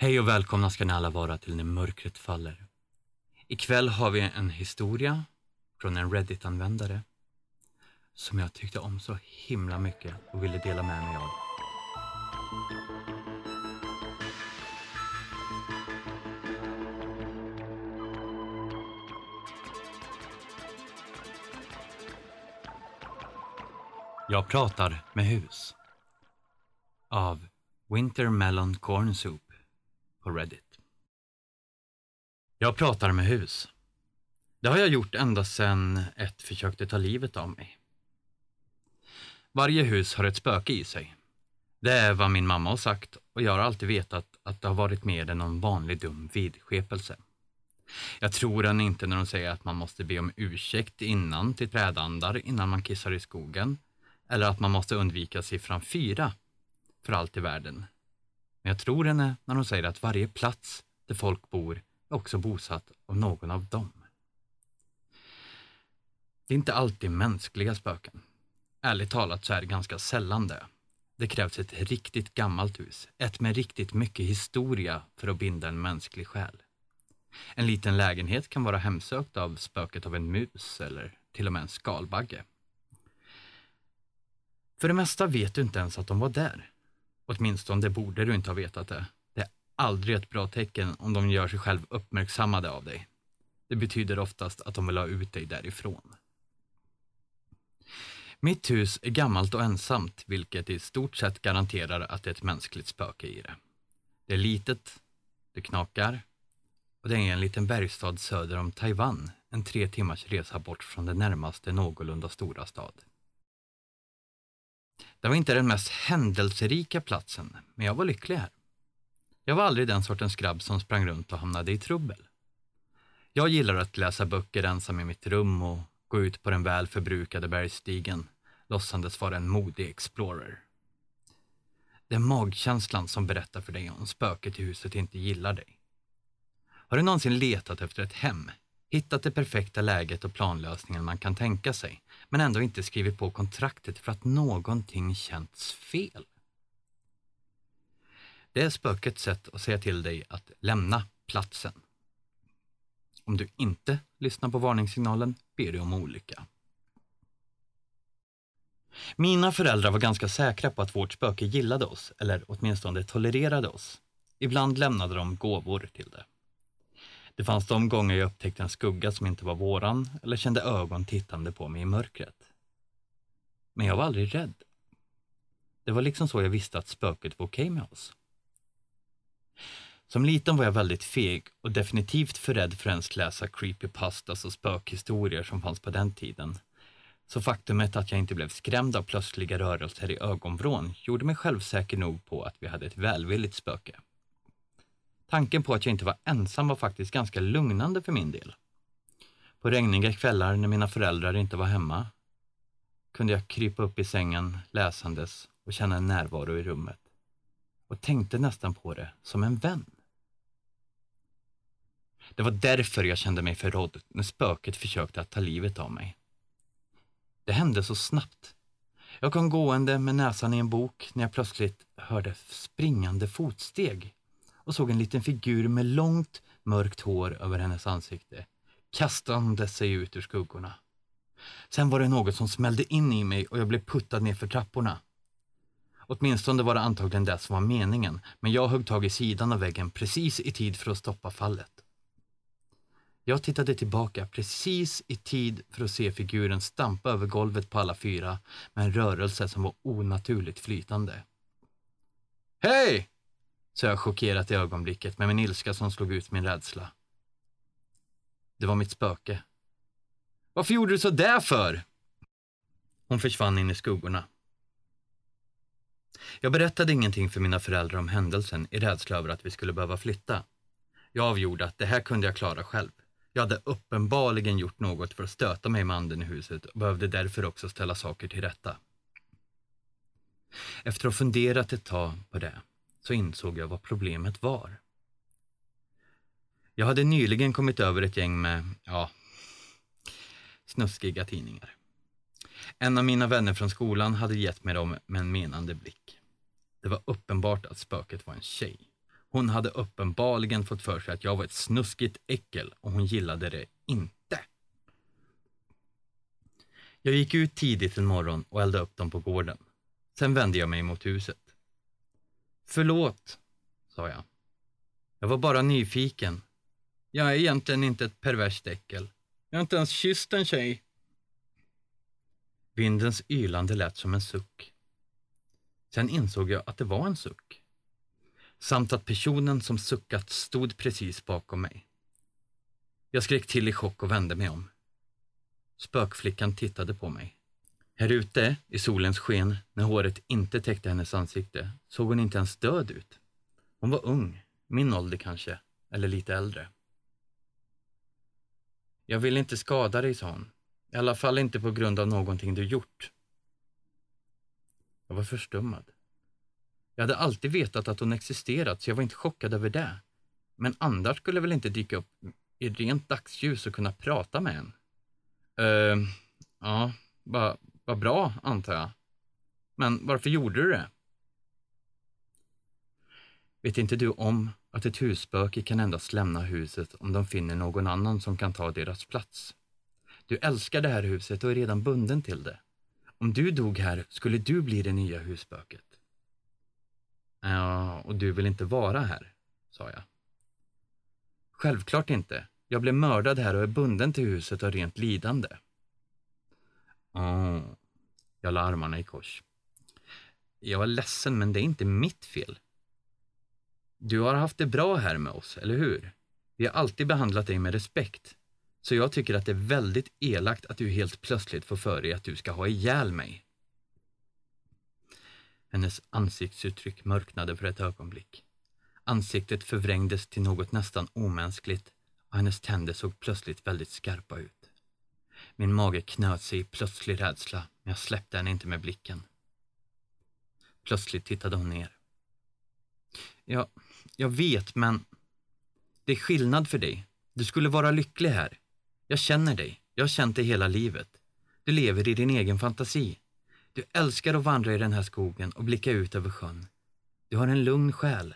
Hej och välkomna ska ni alla vara till När mörkret faller. Ikväll har vi en historia från en Reddit-användare som jag tyckte om så himla mycket och ville dela med mig av. Jag pratar med hus. Av Winter Melon Corn Soup på Reddit. Jag pratar med hus. Det har jag gjort ända sedan ett försökte ta livet av mig. Varje hus har ett spöke i sig. Det är vad min mamma har sagt och jag har alltid vetat att det har varit mer än någon vanlig dum vidskepelse. Jag tror henne inte när hon säger att man måste be om ursäkt innan till trädandar innan man kissar i skogen eller att man måste undvika siffran fyra för allt i världen. Men jag tror henne när hon säger att varje plats där folk bor är också bosatt av någon av dem. Det är inte alltid mänskliga spöken. Ärligt talat så är det ganska sällan det. Det krävs ett riktigt gammalt hus, ett med riktigt mycket historia för att binda en mänsklig själ. En liten lägenhet kan vara hemsökt av spöket av en mus eller till och med en skalbagge. För det mesta vet du inte ens att de var där. Åtminstone borde du inte ha vetat det. Det är aldrig ett bra tecken om de gör sig själv uppmärksammade av dig. Det betyder oftast att de vill ha ut dig därifrån. Mitt hus är gammalt och ensamt, vilket i stort sett garanterar att det är ett mänskligt spöke i det. Det är litet, det knakar och det är en liten bergstad söder om Taiwan, en tre timmars resa bort från den närmaste någorlunda stora stad. Det var inte den mest händelserika platsen, men jag var lycklig här. Jag var aldrig den sortens grabb som sprang runt och hamnade i trubbel. Jag gillar att läsa böcker ensam i mitt rum och gå ut på den väl förbrukade bergstigen, låtsandes vara en modig explorer. Det är magkänslan som berättar för dig om spöket i huset inte gillar dig. Har du någonsin letat efter ett hem, hittat det perfekta läget och planlösningen man kan tänka sig, men ändå inte skrivit på kontraktet för att någonting känts fel? Det är spökets sätt att säga till dig att lämna platsen. Om du inte lyssnar på varningssignalen ber du om olycka. Mina föräldrar var ganska säkra på att vårt spöke gillade oss, eller åtminstone tolererade oss. Ibland lämnade de gåvor till det. Det fanns de gånger jag upptäckte en skugga som inte var våran eller kände ögon tittande på mig i mörkret. Men jag var aldrig rädd. Det var liksom så jag visste att spöket var okej okay med oss. Som liten var jag väldigt feg och definitivt för rädd för att ens läsa creepypastas och spökhistorier som fanns på den tiden. Så faktumet att jag inte blev skrämd av plötsliga rörelser i ögonvrån gjorde mig självsäker nog på att vi hade ett välvilligt spöke. Tanken på att jag inte var ensam var faktiskt ganska lugnande för min del. På regniga kvällar när mina föräldrar inte var hemma kunde jag krypa upp i sängen läsandes och känna en närvaro i rummet och tänkte nästan på det som en vän. Det var därför jag kände mig förrådd när spöket försökte att ta livet av mig. Det hände så snabbt. Jag kom gående med näsan i en bok när jag plötsligt hörde springande fotsteg och såg en liten figur med långt mörkt hår över hennes ansikte, kastande sig ut ur skuggorna. Sen var det något som smällde in i mig och jag blev puttad ner för trapporna. Åtminstone var det antagligen det som var meningen, men jag högg tag i sidan av väggen precis i tid för att stoppa fallet. Jag tittade tillbaka precis i tid för att se figuren stampa över golvet på alla fyra med en rörelse som var onaturligt flytande. Hej! Så jag chockerat i ögonblicket med min ilska som slog ut min rädsla. Det var mitt spöke. Varför gjorde du så där för? Hon försvann in i skuggorna. Jag berättade ingenting för mina föräldrar om händelsen i rädsla över att vi skulle behöva flytta. Jag avgjorde att det här kunde jag klara själv. Jag hade uppenbarligen gjort något för att stöta mig med anden i huset och behövde därför också ställa saker till rätta. Efter att ha funderat ett tag på det så insåg jag vad problemet var. Jag hade nyligen kommit över ett gäng med, ja, snuskiga tidningar. En av mina vänner från skolan hade gett mig dem med en menande blick. Det var uppenbart att spöket var en tjej. Hon hade uppenbarligen fått för sig att jag var ett snuskigt äckel och hon gillade det inte. Jag gick ut tidigt en morgon och eldade upp dem på gården. Sen vände jag mig mot huset. Förlåt, sa jag. Jag var bara nyfiken. Jag är egentligen inte ett perverst äckel. Jag har inte ens kysst en tjej. Vindens ylande lät som en suck. Sen insåg jag att det var en suck. Samt att personen som suckat stod precis bakom mig. Jag skrek till i chock och vände mig om. Spökflickan tittade på mig. Här ute, i solens sken, när håret inte täckte hennes ansikte, såg hon inte ens död ut. Hon var ung, min ålder kanske, eller lite äldre. Jag vill inte skada dig, sa hon. I alla fall inte på grund av någonting du gjort. Jag var förstummad. Jag hade alltid vetat att hon existerat, så jag var inte chockad över det. Men andra skulle väl inte dyka upp i rent dagsljus och kunna prata med en? Uh, ja, bara... Vad bra, antar jag. Men varför gjorde du det? Vet inte du om att ett husspöke kan endast lämna huset om de finner någon annan som kan ta deras plats? Du älskar det här huset och är redan bunden till det. Om du dog här skulle du bli det nya husspöket. Ja, och du vill inte vara här, sa jag. Självklart inte. Jag blev mördad här och är bunden till huset av rent lidande. Oh. Jag la armarna i kors. Jag var ledsen, men det är inte mitt fel. Du har haft det bra här med oss, eller hur? Vi har alltid behandlat dig med respekt. Så jag tycker att det är väldigt elakt att du helt plötsligt får för dig att du ska ha ihjäl mig. Hennes ansiktsuttryck mörknade för ett ögonblick. Ansiktet förvrängdes till något nästan omänskligt och hennes tänder såg plötsligt väldigt skarpa ut. Min mage knöt sig i plötslig rädsla, men jag släppte henne inte med blicken. Plötsligt tittade hon ner. Ja, jag vet, men det är skillnad för dig. Du skulle vara lycklig här. Jag känner dig. Jag har känt dig hela livet. Du lever i din egen fantasi. Du älskar att vandra i den här skogen och blicka ut över sjön. Du har en lugn själ.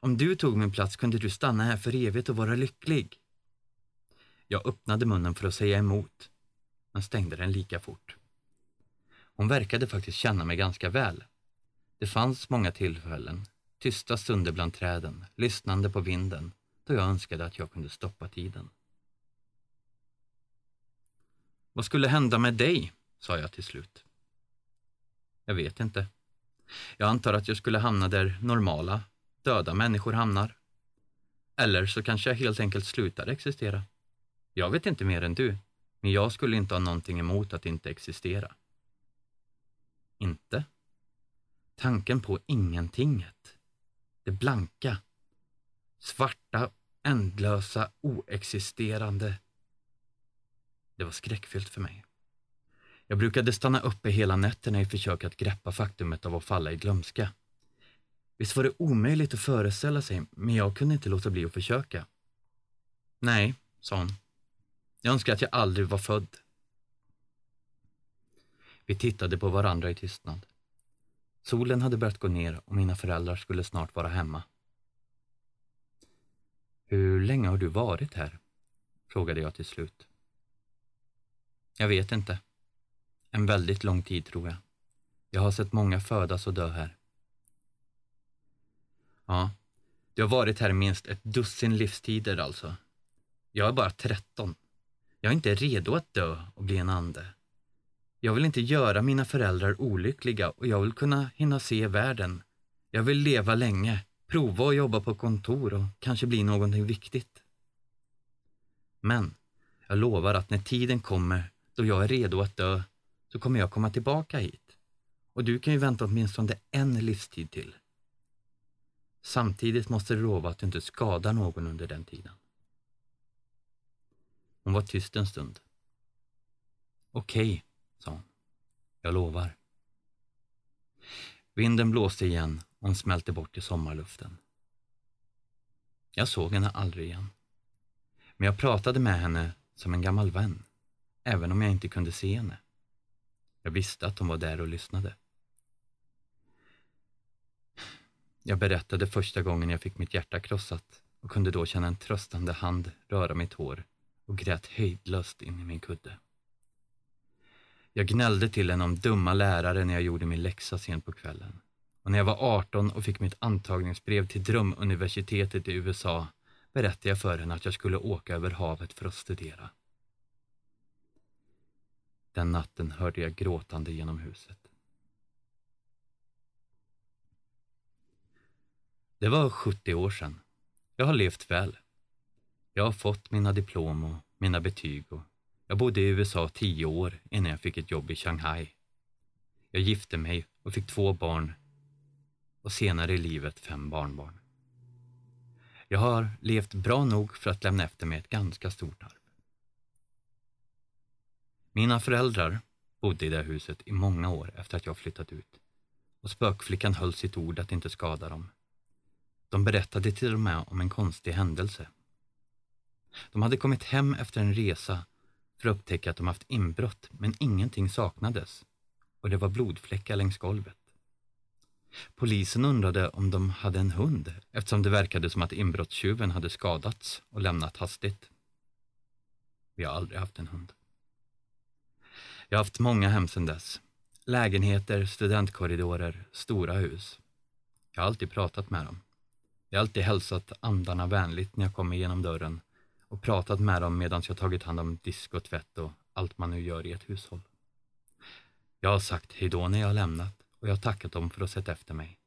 Om du tog min plats kunde du stanna här för evigt och vara lycklig. Jag öppnade munnen för att säga emot, men stängde den lika fort. Hon verkade faktiskt känna mig ganska väl. Det fanns många tillfällen, tysta stunder bland träden, lyssnande på vinden, då jag önskade att jag kunde stoppa tiden. Vad skulle hända med dig? sa jag till slut. Jag vet inte. Jag antar att jag skulle hamna där normala, döda människor hamnar. Eller så kanske jag helt enkelt slutar existera. Jag vet inte mer än du, men jag skulle inte ha någonting emot att inte existera. Inte? Tanken på ingentinget. Det blanka. Svarta, ändlösa, oexisterande. Det var skräckfyllt för mig. Jag brukade stanna uppe hela nätterna i försök att greppa faktumet av att falla i glömska. Visst var det omöjligt att föreställa sig, men jag kunde inte låta bli att försöka. Nej, sa hon. Jag önskar att jag aldrig var född. Vi tittade på varandra i tystnad. Solen hade börjat gå ner och mina föräldrar skulle snart vara hemma. Hur länge har du varit här? frågade jag till slut. Jag vet inte. En väldigt lång tid tror jag. Jag har sett många födas och dö här. Ja, du har varit här minst ett dussin livstider alltså. Jag är bara 13. Jag är inte redo att dö och bli en ande. Jag vill inte göra mina föräldrar olyckliga och jag vill kunna hinna se världen. Jag vill leva länge, prova att jobba på kontor och kanske bli någonting viktigt. Men jag lovar att när tiden kommer då jag är redo att dö så kommer jag komma tillbaka hit. Och du kan ju vänta åtminstone en livstid till. Samtidigt måste du lova att du inte skadar någon under den tiden. Hon var tyst en stund. Okej, sa hon. Jag lovar. Vinden blåste igen och hon smälte bort i sommarluften. Jag såg henne aldrig igen. Men jag pratade med henne som en gammal vän, även om jag inte kunde se henne. Jag visste att hon var där och lyssnade. Jag berättade första gången jag fick mitt hjärta krossat och kunde då känna en tröstande hand röra mitt hår och grät höjdlöst in i min kudde. Jag gnällde till henne om dumma lärare när jag gjorde min läxa sent på kvällen. Och när jag var 18 och fick mitt antagningsbrev till drömuniversitetet i USA berättade jag för henne att jag skulle åka över havet för att studera. Den natten hörde jag gråtande genom huset. Det var 70 år sedan. Jag har levt väl. Jag har fått mina diplom och mina betyg och jag bodde i USA tio år innan jag fick ett jobb i Shanghai. Jag gifte mig och fick två barn och senare i livet fem barnbarn. Jag har levt bra nog för att lämna efter mig ett ganska stort arv. Mina föräldrar bodde i det huset i många år efter att jag flyttat ut och spökflickan höll sitt ord att inte skada dem. De berättade till och med om en konstig händelse. De hade kommit hem efter en resa för att upptäcka att de haft inbrott men ingenting saknades och det var blodfläckar längs golvet. Polisen undrade om de hade en hund eftersom det verkade som att inbrottstjuven hade skadats och lämnat hastigt. Vi har aldrig haft en hund. Jag har haft många hem sedan dess. Lägenheter, studentkorridorer, stora hus. Jag har alltid pratat med dem. Jag har alltid hälsat andarna vänligt när jag kommer genom dörren och pratat med dem medan jag tagit hand om disk och tvätt och allt man nu gör i ett hushåll. Jag har sagt hejdå när jag har lämnat och jag har tackat dem för att ha sett efter mig.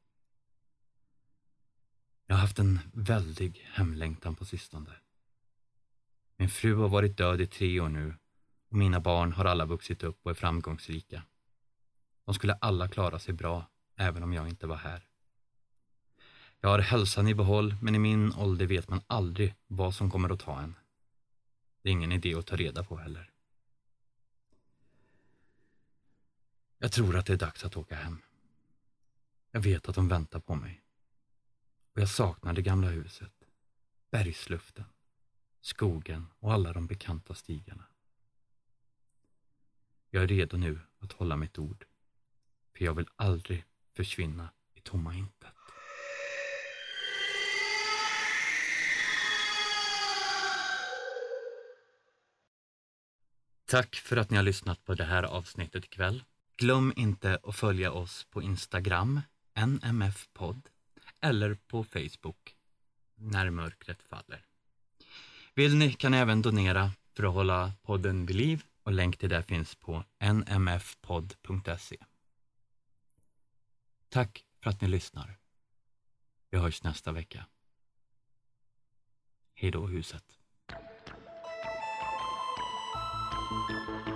Jag har haft en väldig hemlängtan på sistone. Min fru har varit död i tre år nu och mina barn har alla vuxit upp och är framgångsrika. De skulle alla klara sig bra, även om jag inte var här. Jag har hälsan i behåll, men i min ålder vet man aldrig vad som kommer att ta en. Det är ingen idé att ta reda på heller. Jag tror att det är dags att åka hem. Jag vet att de väntar på mig. Och jag saknar det gamla huset, bergsluften, skogen och alla de bekanta stigarna. Jag är redo nu att hålla mitt ord, för jag vill aldrig försvinna i tomma intet. Tack för att ni har lyssnat på det här avsnittet ikväll. Glöm inte att följa oss på Instagram, nmfpodd, eller på Facebook, När mörkret faller. Vill ni kan ni även donera för att hålla podden vid liv och länk till det finns på nmfpodd.se. Tack för att ni lyssnar. Vi hörs nästa vecka. Hej då huset. Música